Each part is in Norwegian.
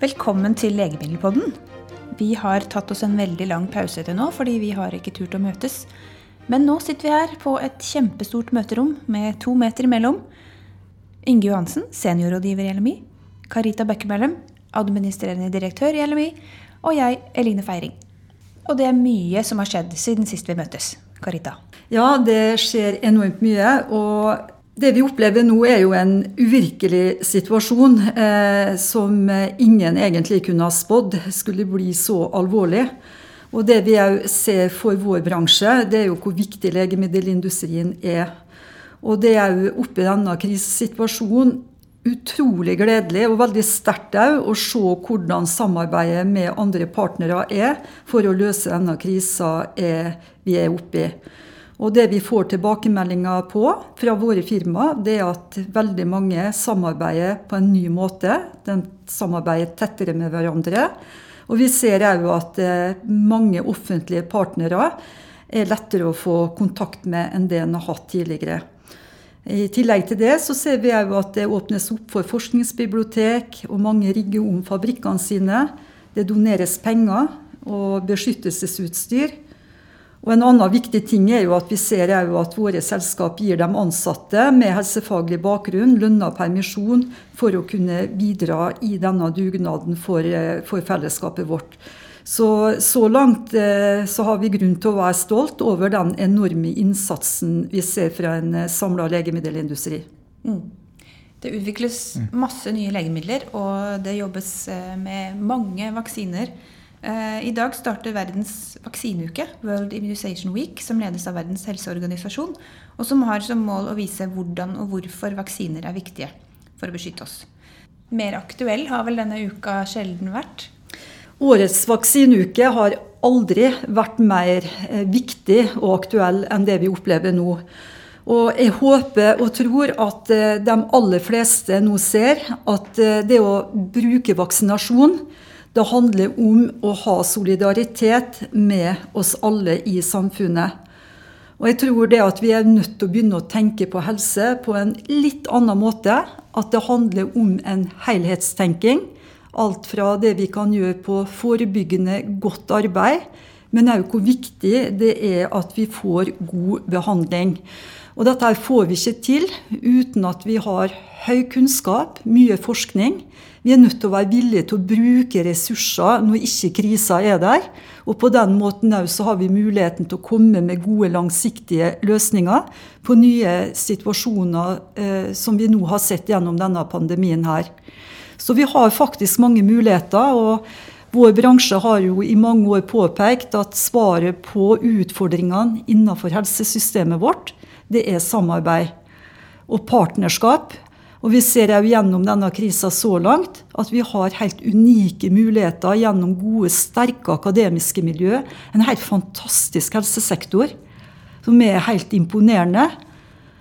Velkommen til Legemiddelpodden. Vi har tatt oss en veldig lang pause til nå, fordi vi har ikke turt å møtes. Men nå sitter vi her på et kjempestort møterom med to meter imellom. Inge Johansen, seniorrådgiver i LMI. Karita Bekkemellem, administrerende direktør i LMI. Og jeg, Eline Feiring. Og det er mye som har skjedd siden sist vi møttes. Karita? Ja, det skjer enormt mye. Og det vi opplever nå, er jo en uvirkelig situasjon eh, som ingen egentlig kunne ha spådd skulle bli så alvorlig. Og det vi òg ser for vår bransje, det er jo hvor viktig legemiddelindustrien er. Og det er jo oppi denne krisesituasjonen utrolig gledelig og veldig sterkt å se hvordan samarbeidet med andre partnere er for å løse denne krisa vi er oppi. Og det vi får tilbakemeldinger på fra våre firmaer, det er at veldig mange samarbeider på en ny måte. De samarbeider tettere med hverandre. Og vi ser òg at eh, mange offentlige partnere er lettere å få kontakt med enn det en har hatt tidligere. I tillegg til det så ser vi òg at det åpnes opp for forskningsbibliotek, og mange rigger om fabrikkene sine. Det doneres penger og beskyttelsesutstyr. Og En annen viktig ting er jo at vi ser at våre selskap gir de ansatte med helsefaglig bakgrunn lønna permisjon for å kunne bidra i denne dugnaden for, eh, for fellesskapet vårt. Så, så langt eh, så har vi grunn til å være stolt over den enorme innsatsen vi ser fra en eh, samla legemiddelindustri. Mm. Det utvikles masse nye legemidler, og det jobbes med mange vaksiner. Eh, I dag starter verdens vaksineuke, World Immunization Week, som ledes av Verdens helseorganisasjon, og som har som mål å vise hvordan og hvorfor vaksiner er viktige for å beskytte oss. Mer aktuell har vel denne uka sjelden vært? Årets vaksineuke har aldri vært mer eh, viktig og aktuell enn det vi opplever nå. Og jeg håper og tror at eh, de aller fleste nå ser at det å bruke vaksinasjon det handler om å ha solidaritet med oss alle i samfunnet. Og jeg tror det at vi er nødt til å begynne å tenke på helse på en litt annen måte. At det handler om en helhetstenking. Alt fra det vi kan gjøre på forebyggende godt arbeid, men òg hvor viktig det er at vi får god behandling. Og dette får vi ikke til uten at vi har høy kunnskap, mye forskning. Vi er nødt til å være villige til å bruke ressurser når ikke krisa er der. Og på den måten så har vi muligheten til å komme med gode, langsiktige løsninger på nye situasjoner eh, som vi nå har sett gjennom denne pandemien her. Så vi har faktisk mange muligheter. og vår bransje har jo i mange år påpekt at svaret på utfordringene innenfor helsesystemet vårt, det er samarbeid og partnerskap og Vi ser jo gjennom denne krisa så langt at vi har helt unike muligheter gjennom gode, sterke akademiske miljø. En helt fantastisk helsesektor som er helt imponerende.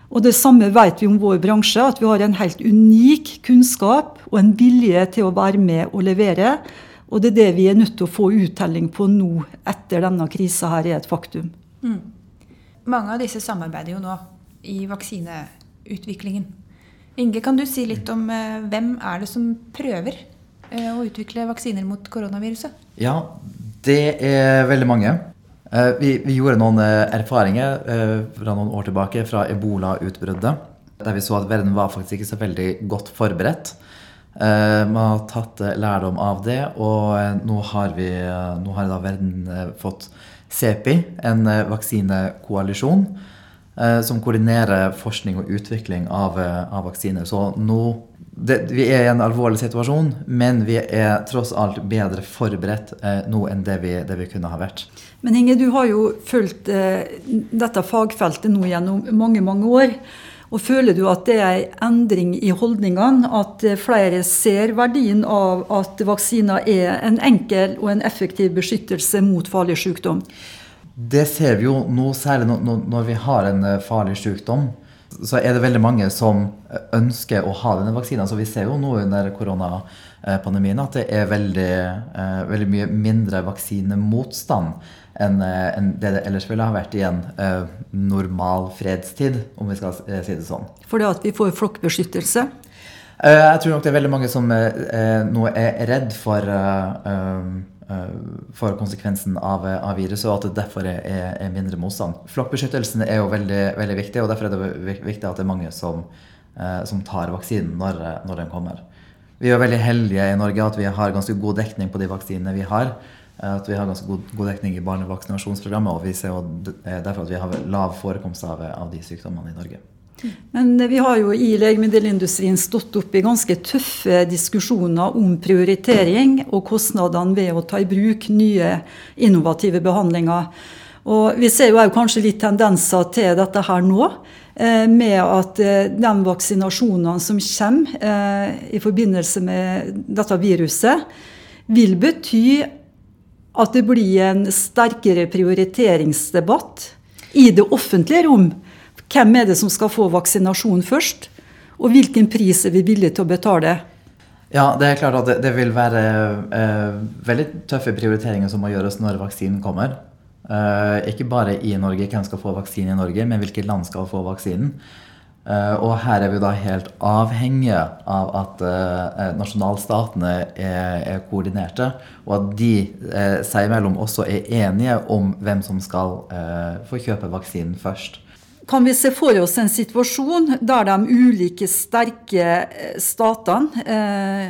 Og Det samme vet vi om vår bransje, at vi har en helt unik kunnskap og en vilje til å være med og levere. Og det er det vi er nødt til å få uttelling på nå etter denne krisa her er et faktum. Mm. Mange av disse samarbeider jo nå i vaksineutviklingen. Inge, kan du si litt om eh, hvem er det som prøver eh, å utvikle vaksiner mot koronaviruset? Ja, det er veldig mange. Eh, vi, vi gjorde noen erfaringer fra noen år tilbake fra ebola-utbruddet. Der vi så at verden var faktisk ikke så veldig godt forberedt. Man har tatt lærdom av det, og nå har, vi, nå har verden fått CEPI, en vaksinekoalisjon som koordinerer forskning og utvikling av, eh, av vaksiner. Så nå det, Vi er i en alvorlig situasjon, men vi er tross alt bedre forberedt eh, nå enn det vi, det vi, kunne ha vært. Men Inge, du har jo fulgt eh, dette fagfeltet nå gjennom mange, mange år. Og Føler du at det er en endring i holdningene? At flere ser verdien av at vaksiner er en enkel og en effektiv beskyttelse mot farlig sykdom? Det ser vi jo nå, særlig når vi har en eh, farlig sykdom. Så er det veldig mange som eh, ønsker å ha denne vaksinen. Så vi ser jo nå under koronapandemien at det er veldig, eh, veldig mye mindre vaksinemotstand enn det det ellers ville ha vært i en normal fredstid, om vi skal si det sånn. Fordi at vi får flokkbeskyttelse? Jeg tror nok det er veldig mange som nå er redd for, for konsekvensen av, av, viruset, og at det derfor er, er mindre motstand. Flokkbeskyttelsen er jo veldig, veldig, viktig, og derfor er det viktig at det er mange som, som tar vaksinen når, når den kommer. Vi er veldig heldige i Norge at vi har ganske god dekning på de vaksinene vi har. At vi har ganske god, god dekning i barnevaksinasjonsprogrammet, og vi ser jo derfor at vi har lav forekomst av, av de sykdommene i Norge. Men vi har jo i legemiddelindustrien stått opp i ganske tøffe diskusjoner om prioritering og kostnadene ved å ta i bruk nye innovative behandlinger. Og Vi ser jo kanskje litt tendenser til dette her nå, eh, med at eh, de vaksinasjonene som kommer eh, i forbindelse med dette viruset, vil bety at det blir en sterkere prioriteringsdebatt i det offentlige rom hvem er det som skal få vaksinasjon først? Og hvilken pris er vi villige til å betale? Ja, det er klart at det, det vil være eh, veldig tøffe prioriteringer som må gjøres når vaksinen kommer. Eh, ikke bare i Norge, hvem skal få vaksine i Norge, men hvilket land skal få vaksinen. Eh, og her er vi da helt avhengige av at eh, nasjonalstatene er, er, koordinerte, og at de eh, seg imellom også er enige om hvem som skal eh, få kjøpe vaksinen først kan vi se for oss en situasjon der de ulike sterke eh, statene eh,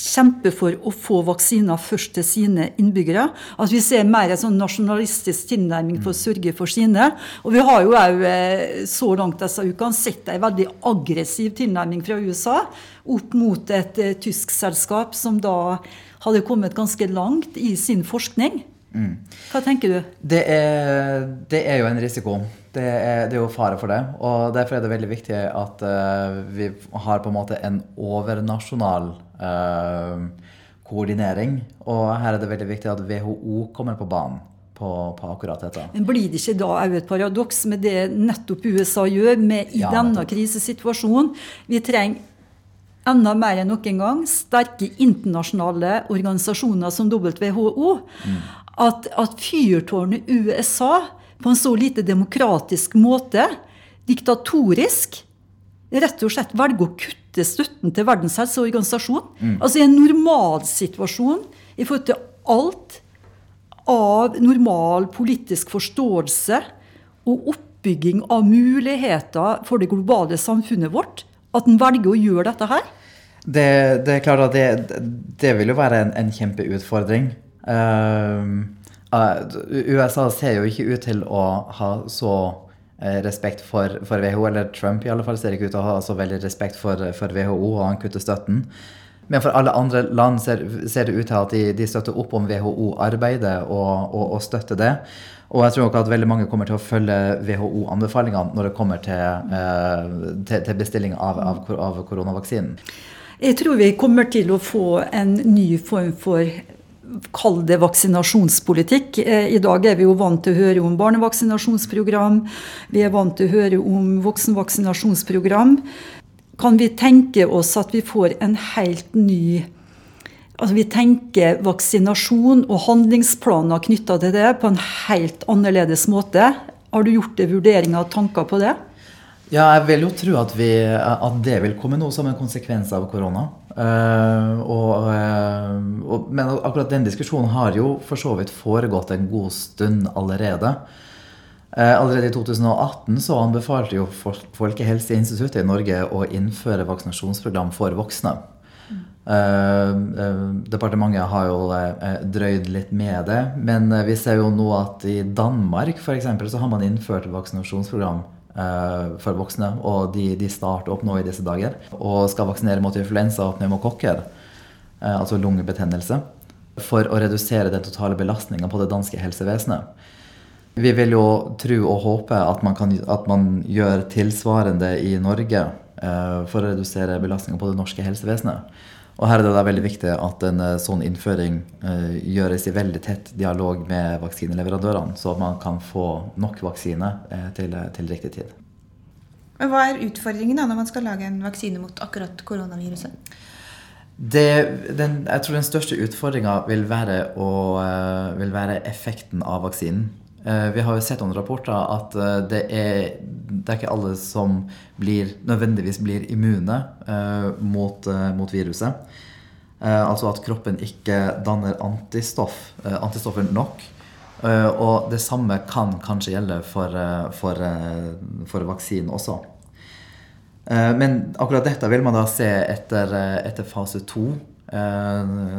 kjemper for å få vaksiner først til sine innbyggere. At vi ser mer en sånn nasjonalistisk tilnærming for å sørge for sine. Og vi har jo òg eh, så langt disse ukene sett en veldig aggressiv tilnærming fra USA opp mot et uh, tysk selskap som da hadde kommet ganske langt i sin forskning. Mm. Hva tenker du? Det er, det er jo en risiko. Det er, det er, jo fare for det. Og derfor er det veldig viktig at uh, vi har på en måte en overnasjonal uh, koordinering. Og her er det veldig viktig at WHO kommer på banen. På, på akkurat dette. Men Blir det ikke da òg et paradoks med det nettopp USA gjør med i ja, denne krisesituasjonen? Vi trenger enda mer enn noen gang sterke internasjonale organisasjoner som WHO. Mm. At, at fyrtårnet USA på en så lite demokratisk måte, diktatorisk, rett og slett velger å kutte støtten til Verdens helseorganisasjon. Mm. Altså i en normalsituasjon i forhold til alt av normal politisk forståelse og oppbygging av muligheter for det globale samfunnet vårt, at en velger å gjøre dette her? Det, det er klart at det, det vil jo være en, en kjempeutfordring. Uh, USA ser jo ikke ut til å ha så eh, respekt for, for, WHO, eller Trump i alle fall ser ikke ut til å ha så veldig respekt for, for WHO, og han kutter støtten. Men for alle andre land ser, ser det ut til at de, de støtter opp om WHO-arbeidet og, og, og, støtter det. Og jeg tror nok at veldig mange kommer til å følge WHO-anbefalingene når det kommer til, eh, til, til bestilling av, av, av koronavaksinen. Jeg tror vi kommer til å få en ny form for Kall det vaksinasjonspolitikk. Eh, I dag er vi jo vant til å høre om barnevaksinasjonsprogram. Vi er vant til å høre om voksenvaksinasjonsprogram. Kan vi tenke oss at vi får en helt ny Altså Vi tenker vaksinasjon og handlingsplaner knytta til det på en helt annerledes måte. Har du gjort deg vurderinger og tanker på det? Ja, jeg vil jo tro at, vi, at det vil komme noe som en konsekvens av korona. Uh, og, uh, og, men akkurat den diskusjonen har jo for så vidt foregått en god stund allerede. Uh, allerede i 2018 så anbefalte jo Folkehelseinstituttet i Norge å innføre vaksinasjonsprogram for voksne. departementet har jo drøyd litt med det, men vi ser jo nå at i Danmark for eksempel, så har man innført vaksinasjonsprogram Eh, for voksne, og de, de, starter opp nå i disse dager. Og skal vaksinere mot influensa og pneumokokker, eh, altså lungebetennelse, for å redusere den totale belastninga på det danske helsevesenet. Vi vil jo tro og håpe at man, kan, at man gjør tilsvarende i Norge eh, for å redusere belastninga på det norske helsevesenet. Og her er det da veldig viktig at en eh, sånn innføring uh, gjøres i veldig tett dialog med vaksineleverandørene, så man kan få nok vaksine uh, til, til, riktig tid. Men Hva er utfordringen da når man skal lage en vaksine mot akkurat koronaviruset? Det, den, jeg tror den største utfordringa vil, uh, vil, være effekten av vaksinen. Vi har jo sett noen rapporter at det er, det er ikke alle som blir, nødvendigvis blir immune mot, mot viruset. Altså at kroppen ikke danner antistoff, antistoffer nok. Og det samme kan kanskje gjelde for, for, for vaksinen også. Men akkurat dette vil man da se etter, etter fase to Eh,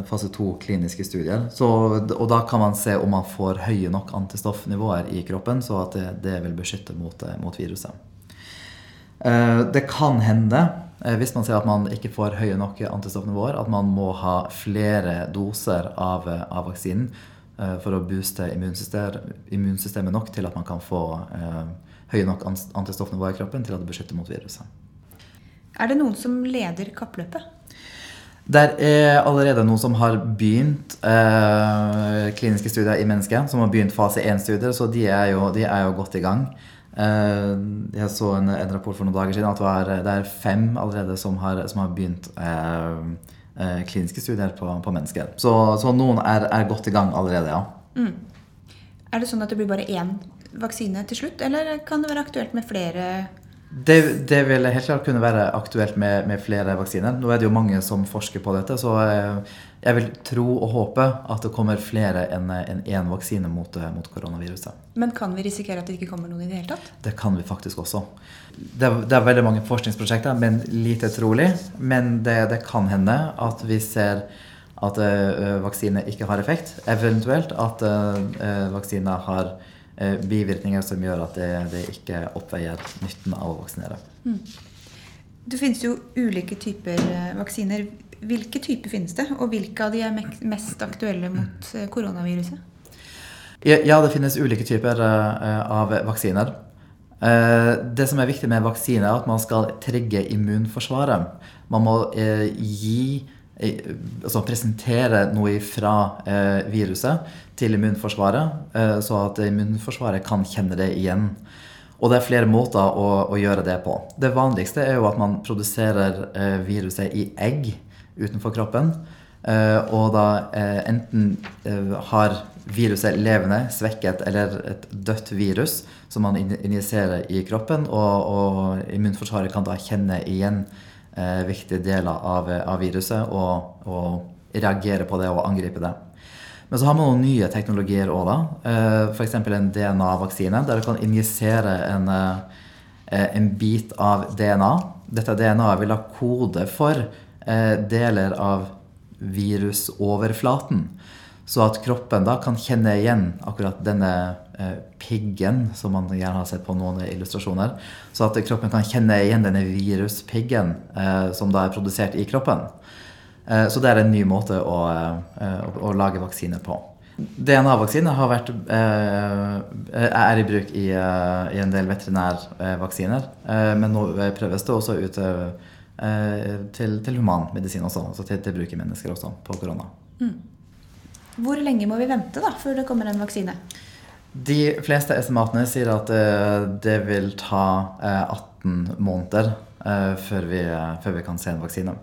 fase to kliniske studier. Så, og da kan man se om man får høye nok antistoffnivåer i kroppen, så at det, det vil beskytte mot, eh, mot viruset. Eh, det kan hende, hvis man ser at man ikke får høye nok antistoffnivåer, at man må ha flere doser av, av vaksinen for å booste immunsystemet, immunsystemet, nok til at man kan få høye nok antistoffnivåer i kroppen til at det beskytter mot viruset. Er det noen som leder kappløpet? Der er allerede noen som har begynt eh, kliniske studier i mennesket. Som har begynt fase 1-studier, så de er, jo, de er, jo, godt i gang. Eh, jeg så en, en, rapport for noen dager siden at det, er, det er fem allerede som har, som har begynt eh, eh kliniske studier på, på mennesker. Så, så, noen er, er, godt i gang allerede, ja. Mm. Er det sånn at det blir bare én vaksine til slutt, eller kan det være aktuelt med flere det, det, vil helt klart kunne være aktuelt med, med, flere vaksiner. Nå er det jo mange som forsker på dette, så jeg, jeg vil tro og håpe at det kommer flere enn én en vaksine mot, mot, koronaviruset. Men kan vi risikere at det ikke kommer noen i det hele tatt? Det kan vi faktisk også. Det er, det er veldig mange forskningsprosjekter, men lite trolig. Men det, det kan hende at vi ser at uh, vaksine ikke har effekt. Eventuelt at uh, vaksiner har effekt Eh, bivirkninger som gjør at det, det, ikke oppveier nytten av å vaksinere. Mm. Det finnes jo ulike typer eh, vaksiner. Hvilke typer finnes det, og hvilke av de er mest aktuelle mot eh, koronaviruset? Ja, det finnes ulike typer av vaksiner. Det som er viktig med vaksine, er at man skal trigge immunforsvaret. Man må gi altså presentere noe fra eh, viruset til immunforsvaret, eh, så at immunforsvaret kan kjenne det igjen. Og det er flere måter å, å, gjøre det på. Det vanligste er jo at man produserer eh, viruset i egg utenfor kroppen. Eh, og da eh, enten eh, har viruset levende, svekket eller et dødt virus som man injiserer i kroppen, og, og immunforsvaret kan da kjenne igjen eh, viktige deler av, av viruset og, og, reagere på det og angripe det. Men så har man noen nye teknologier òg, da. Eh, F.eks. en DNA-vaksine, der du kan injisere en, eh, en, bit av DNA. Dette DNA-et vil ha kode for eh, deler av virusoverflaten. Så at kroppen da kan kjenne igjen akkurat denne Eh, piggen, som man gjerne har sett på noen illustrasjoner. Så at kroppen kan kjenne igjen denne viruspiggen eh, som da er produsert i kroppen. Eh, så det er en ny måte å, å lage vaksine på. DNA-vaksine er i bruk i, i en del veterinærvaksiner. Men nå prøves det også ut til, til humanmedisin også, altså til, til bruk i mennesker også, på korona. Mm. Hvor lenge må vi vente da, før det kommer en vaksine? De fleste estimatene sier at eh, det vil ta 18 eh, måneder eh, før vi, før vi kan se en vaksine.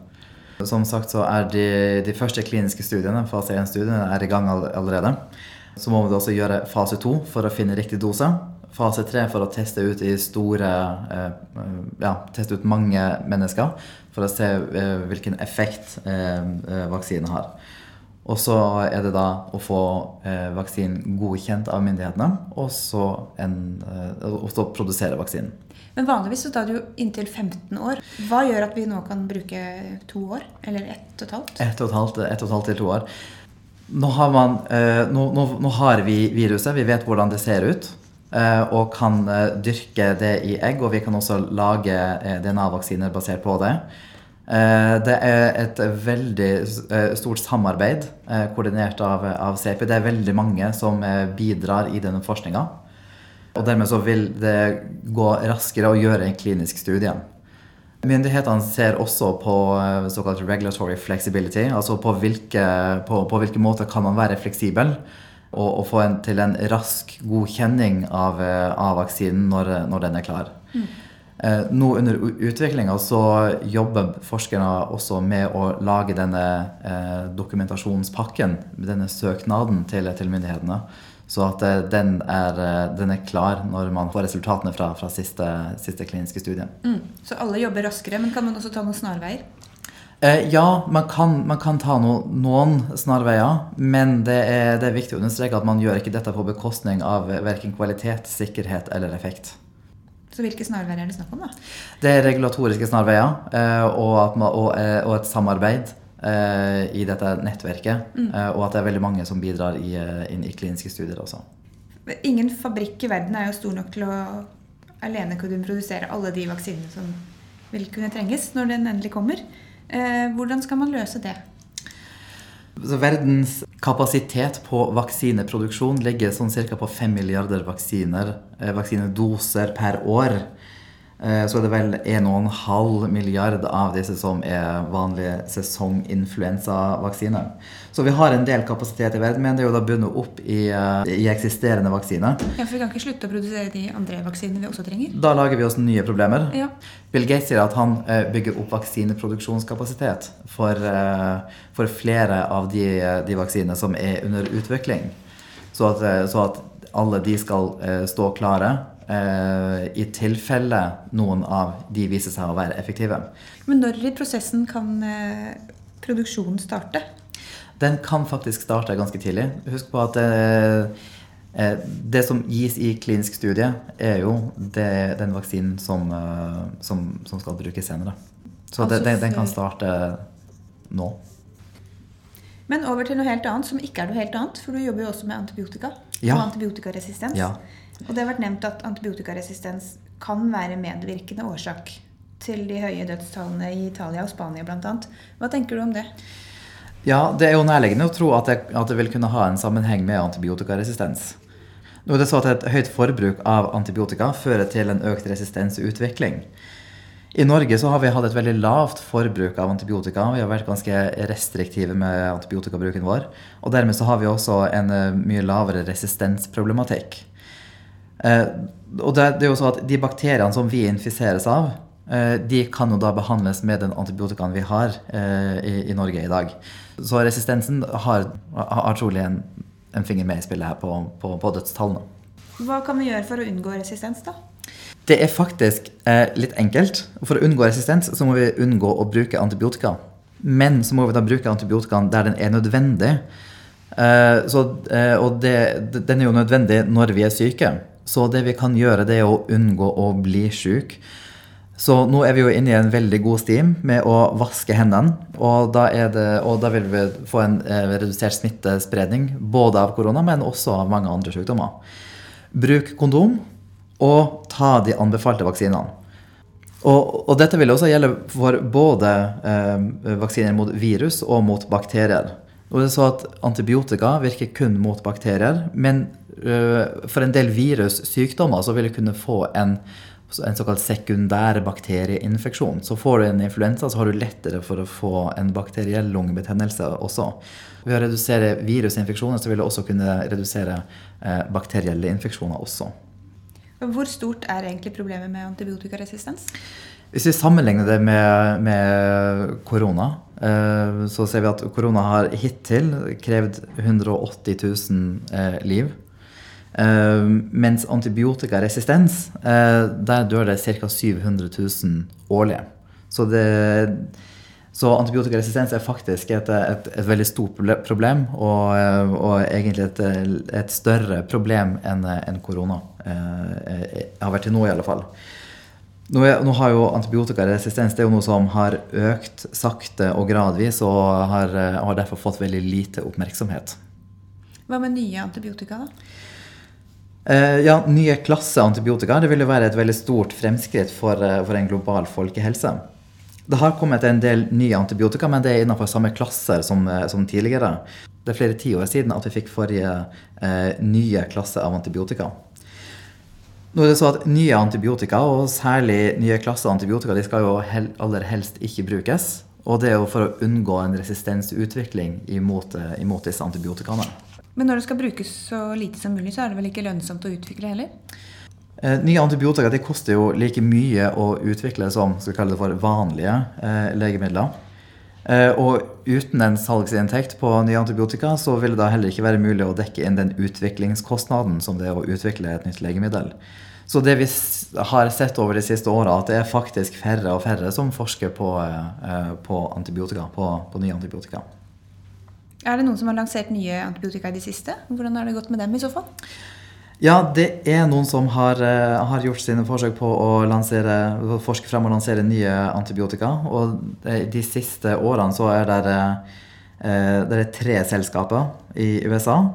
Som sagt så er de, de første kliniske studiene, fase 1-studiene, er i gang allerede. Så må vi også gjøre fase 2 for å finne riktig dose. Fase 3 for å teste ut store Ja, teste ut mange mennesker for å se hvilken effekt vaksinen har. Og så er det da å få eh, vaksinen godkjent av myndighetene, og så, en, eh, produsere vaksinen. Men vanligvis så tar det jo inntil 15 år. Hva gjør at vi nå kan bruke to år? Eller ett og et halvt? Ett og et halvt, et og et halvt til to år. Nå har, man, eh, nå, nå, nå har, vi viruset, vi vet hvordan det ser ut. Eh, og kan eh, dyrke det i egg, og vi kan også lage eh, DNA-vaksiner basert på det. Eh, det er et veldig eh, stort samarbeid eh, koordinert av, av CEPI. Det er veldig mange som bidrar i denne forskninga. Og dermed så vil det gå raskere å gjøre en klinisk studie. Myndighetene ser også på såkalt regulatory flexibility, altså på hvilke, på, på hvilke måter kan man være fleksibel og, og få en, til en rask godkjenning av, av vaksinen når, når den er klar. Mm. Eh, nå under utviklinga så jobber forskerne også med å lage denne eh, dokumentasjonspakken, denne søknaden til, til myndighetene. Så at eh, den er, den er klar når man får resultatene fra, fra siste, siste kliniske studie. Mm. Så alle jobber raskere, men kan man også ta noen snarveier? Eh, ja, man kan, man kan ta no, noen snarveier, men det er, det er, viktig å understreke at man gjør ikke dette på bekostning av verken kvalitet, sikkerhet eller effekt. Så hvilke snarveier er det snakk om, da? Det er regulatoriske snarveier eh, og, eh, og, et samarbeid eh, i dette nettverket. Mm. Og at det er veldig mange som bidrar i, i kliniske studier også. Ingen fabrikk i verden er jo stor nok til å alene kunne produsere alle de vaksinene som vil kunne trenges når den endelig kommer. Hvordan skal man løse det? Verdens kapasitet på vaksineproduksjon ligger sånn ca. på 5 milliarder vaksiner, eh, vaksinedoser per år. Eh, så er det vel 1,5 milliard av disse som er vanlige sesonginfluensavaksiner. Så vi har en del kapasitet i verden, men det er jo da bundet opp i, eh, i eksisterende vaksiner. Ja, For vi kan ikke slutte å produsere de andre vaksinene vi også trenger? Da lager vi oss nye problemer. Ja. Bill Gates sier at han eh, bygger opp vaksineproduksjonskapasitet for, for flere av de, de, vaksinene som er under utvikling. Så at, så at alle de skal stå klare i tilfelle noen av de viser seg å være effektive. Men når i prosessen kan eh, produksjonen starte? Den kan faktisk starte ganske tidlig. Husk på at eh, det som gis i klinisk studie, er jo det, den vaksinen som, som, som, skal brukes senere. Så altså, den, den, kan starte nå. Men over til noe helt annet, som ikke er noe helt annet. For du jobber jo også med antibiotika ja. og antibiotikaresistens. Ja. Og det har vært nevnt at antibiotikaresistens kan være medvirkende årsak til de høye dødstallene i Italia og Spania bl.a. Hva tenker du om det? Ja, Det er jo nærliggende å tro at det, at det vil kunne ha en sammenheng med antibiotikaresistens. Nå er det så at Et høyt forbruk av antibiotika fører til en økt resistensutvikling. I Norge så har vi hatt et veldig lavt forbruk av antibiotika. Vi har vært ganske restriktive med antibiotikabruken vår. Og dermed så har vi også en eh, mye lavere resistensproblematikk. Eh, og det, er jo så at De bakteriene som vi infiseres av, eh, de kan jo da behandles med den antibiotikaen vi har eh, i, i, Norge i dag. Så resistensen har, har trolig en, en, finger med i spillet her på, på, på, dødstallene. Hva kan vi gjøre for å unngå resistens, da? Det er faktisk eh, litt enkelt. For å unngå resistens så må vi unngå å bruke antibiotika. Men så må vi da bruke antibiotikaen der den er nødvendig. Eh, så, eh, og det, den er jo nødvendig når vi er syke. Så det vi kan gjøre, det er å unngå å bli syk. Så nå er vi jo inne i en veldig god stim med å vaske hendene. Og da, det, og da vil vi få en eh, redusert smittespredning både av korona, men også av mange andre sykdommer. Bruk kondom, og ta de anbefalte vaksinene. Og, og dette vil også gjelde for både eh, vaksiner mot virus og mot bakterier. Og det er så at Antibiotika virker kun mot bakterier, men for en del virussykdommer så vil du kunne få en, en såkalt sekundær bakterieinfeksjon. Så får du en influensa, så har du lettere for å få en bakteriell lungebetennelse også. Ved å redusere virusinfeksjoner så vil du også kunne redusere uh, bakterielle infeksjoner også. Hvor stort er egentlig problemet med antibiotikaresistens? Hvis vi sammenligner det med, med, korona, eh, så ser vi at korona har hittil krevd 180 000 eh, liv. Eh, mens antibiotikaresistens, der dør det ca. 700 000 årlig. Så, det, så antibiotikaresistens er faktisk et, et, et veldig stort problem, og, og egentlig et, et, større problem enn en korona har vært til nå, i alle fall. Nå, er, nå, har jo antibiotikaresistens det er jo noe som har økt sakte og gradvis, og har, eh, har derfor fått veldig lite oppmerksomhet. Hva med nye antibiotika, da? Eh, ja, Nye klasse antibiotika det vil jo være et veldig stort fremskritt for, eh, for, en global folkehelse. Det har kommet en del nye antibiotika, men det er innenfor samme klasser som, eh, som tidligere. Det er flere tiår siden at vi fikk forrige eh, nye klasse av antibiotika. Nå er det så at Nye antibiotika, og særlig nye klasser antibiotika, de skal jo aller helst ikke brukes. Og det er jo for å unngå en resistensutvikling imot, imot disse antibiotikaene. Men når det skal brukes så lite som mulig, så er det vel ikke lønnsomt å utvikle heller? Eh, nye antibiotika de koster jo like mye å utvikle som skal kalle det for vanlige eh, legemidler. Eh, og uten en salgsinntekt på nye antibiotika, så vil det da heller ikke være mulig å dekke inn den utviklingskostnaden som det er å utvikle et nytt legemiddel. Så det vi har sett over de siste åra, at det er faktisk færre og færre som forsker på, eh, på antibiotika, på, på nye antibiotika. Er det noen som har lansert nye antibiotika i det siste? Hvordan har det gått med dem i så fall? Ja, det er noen som har, eh, har, gjort sine forsøk på å lansere, forske frem og lansere nye antibiotika. Og de siste årene så er det, eh, det er tre selskaper i USA.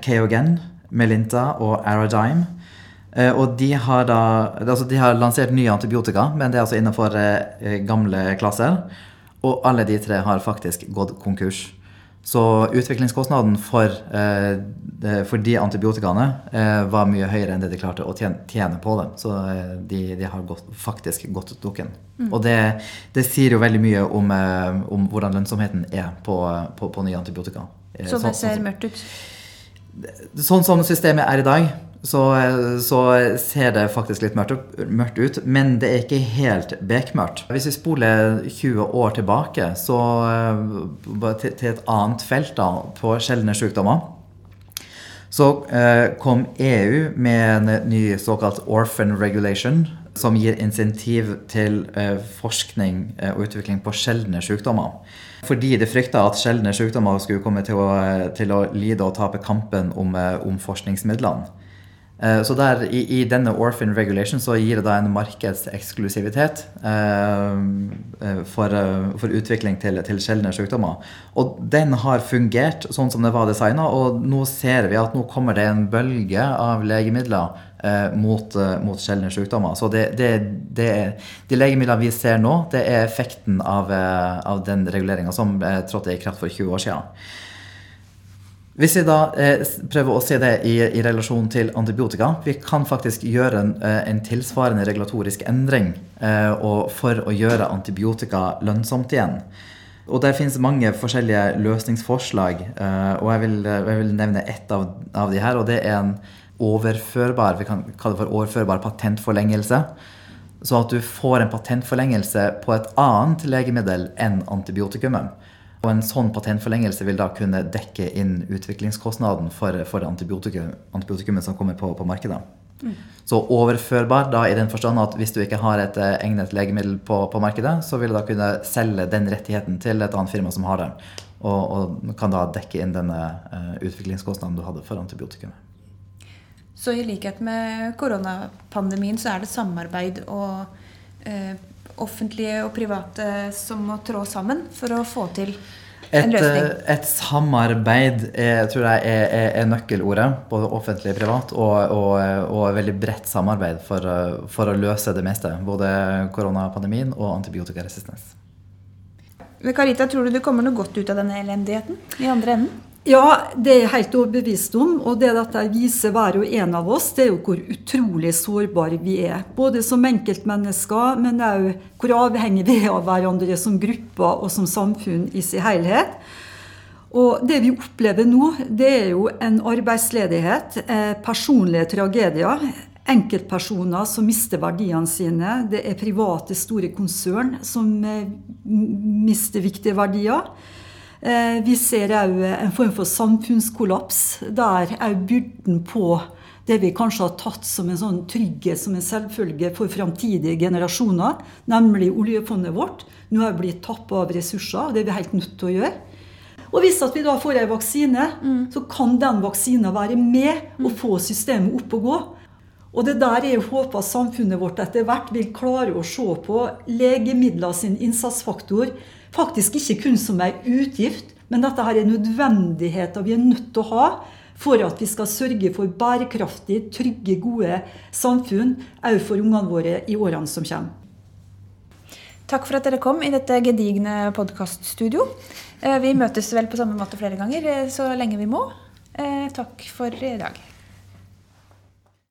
Keogen, Melinta og Aradigm. Eh, og de har, da, altså de har lansert nye antibiotika, men det er altså innenfor gamle klasser. Og alle de tre har faktisk gått konkurs. Så utviklingskostnaden for, eh, for de antibiotikaene eh, var mye høyere enn det de klarte å tjene, på dem. Så eh, de, de har gått, faktisk gått dukken. Mm. Og det, det, sier jo veldig mye om, om hvordan lønnsomheten er på, på, på nye antibiotika. Så det sånn ser mørkt ut? Sånn som systemet er i dag, så, så, ser det faktisk litt mørkt, ut. Men det er ikke helt bekmørkt. Hvis vi spoler 20 år tilbake så, eh, til, et annet felt da, på sjeldne sykdommer, så eh, kom EU med en ny såkalt orphan regulation, som gir insentiv til eh, forskning og utvikling på sjeldne sykdommer. Fordi de frykta at sjeldne sykdommer skulle komme til å, til å lide og tape kampen om, om forskningsmidlene. Eh, så der, i, i, denne orphan regulation så gir det da en markedseksklusivitet eh, eh for, eh, for, utvikling til, til sjeldne sykdommer. Og den har fungert sånn som det var designa, og nå ser vi at nå kommer det en bølge av legemidler eh, mot, eh, mot sjeldne sykdommer. Så det, det, det, de legemidlene vi ser nå, det er effekten av, av den reguleringa som trådte i kraft for 20 år siden. Hvis vi da eh, prøver å se det i, i, relasjon til antibiotika Vi kan faktisk gjøre en, eh, en tilsvarende regulatorisk endring eh, for å gjøre antibiotika lønnsomt igjen. Og Det finnes mange forskjellige løsningsforslag, eh, og jeg vil, jeg vil, nevne ett av, av de her. og Det er en overførbar vi kan kalle det for overførbar patentforlengelse. Så at du får en patentforlengelse på et annet legemiddel enn antibiotikumet. Og en sånn patentforlengelse vil da kunne dekke inn utviklingskostnaden for, for antibiotikum, antibiotikumet som kommer på, på markedet. Mm. Så overførbar da i den forstand at hvis du ikke har et eh, egnet legemiddel på, på, markedet, så vil du da kunne selge den rettigheten til et annet firma som har det. Og, og kan da dekke inn denne uh, utviklingskostnaden du hadde for antibiotikummet. Så i likhet med koronapandemien så er det samarbeid og uh, offentlige og private som må trå sammen for å få til en løsning? Et, et samarbeid er, tror jeg er, er, er, nøkkelordet. Både offentlig og privat. Og, og, og veldig bredt samarbeid for, for, å løse det meste. Både koronapandemien og antibiotikaresistens. Karita, tror du det kommer noe godt ut av denne elendigheten i andre enden? Ja, det er jeg helt overbevist om. Og det dette viser hver og en av oss, det er jo hvor utrolig sårbare vi er. Både som enkeltmennesker, men òg hvor avhengige vi er av hverandre som grupper og som samfunn i sin helhet. Og det vi opplever nå, det er jo en arbeidsledighet, eh, personlige tragedier. Enkeltpersoner som mister verdiene sine. Det er private, store konsern som eh, mister viktige verdier. Eh, vi ser òg en form for samfunnskollaps, der òg byrden på det vi kanskje har tatt som en sånn trygghet, som en selvfølge for framtidige generasjoner, nemlig oljefondet vårt, nå er blitt tappa av ressurser. og Det er vi helt nødt til å gjøre. Og hvis vi da får en vaksine, mm. så kan den vaksinen være med og få systemet opp og gå. Og det der er jeg håper samfunnet vårt etter hvert vil klare å se på legemidler sin innsatsfaktor faktisk ikke kun som ei utgift, men dette her er nødvendigheter vi er nødt til å ha for at vi skal sørge for bærekraftig, trygge, gode samfunn òg for ungene våre i årene som kommer. Takk for at dere kom i dette gedigne podkaststudio. Eh, vi møtes vel på samme måte flere ganger eh, så lenge vi må. Eh, takk for i dag.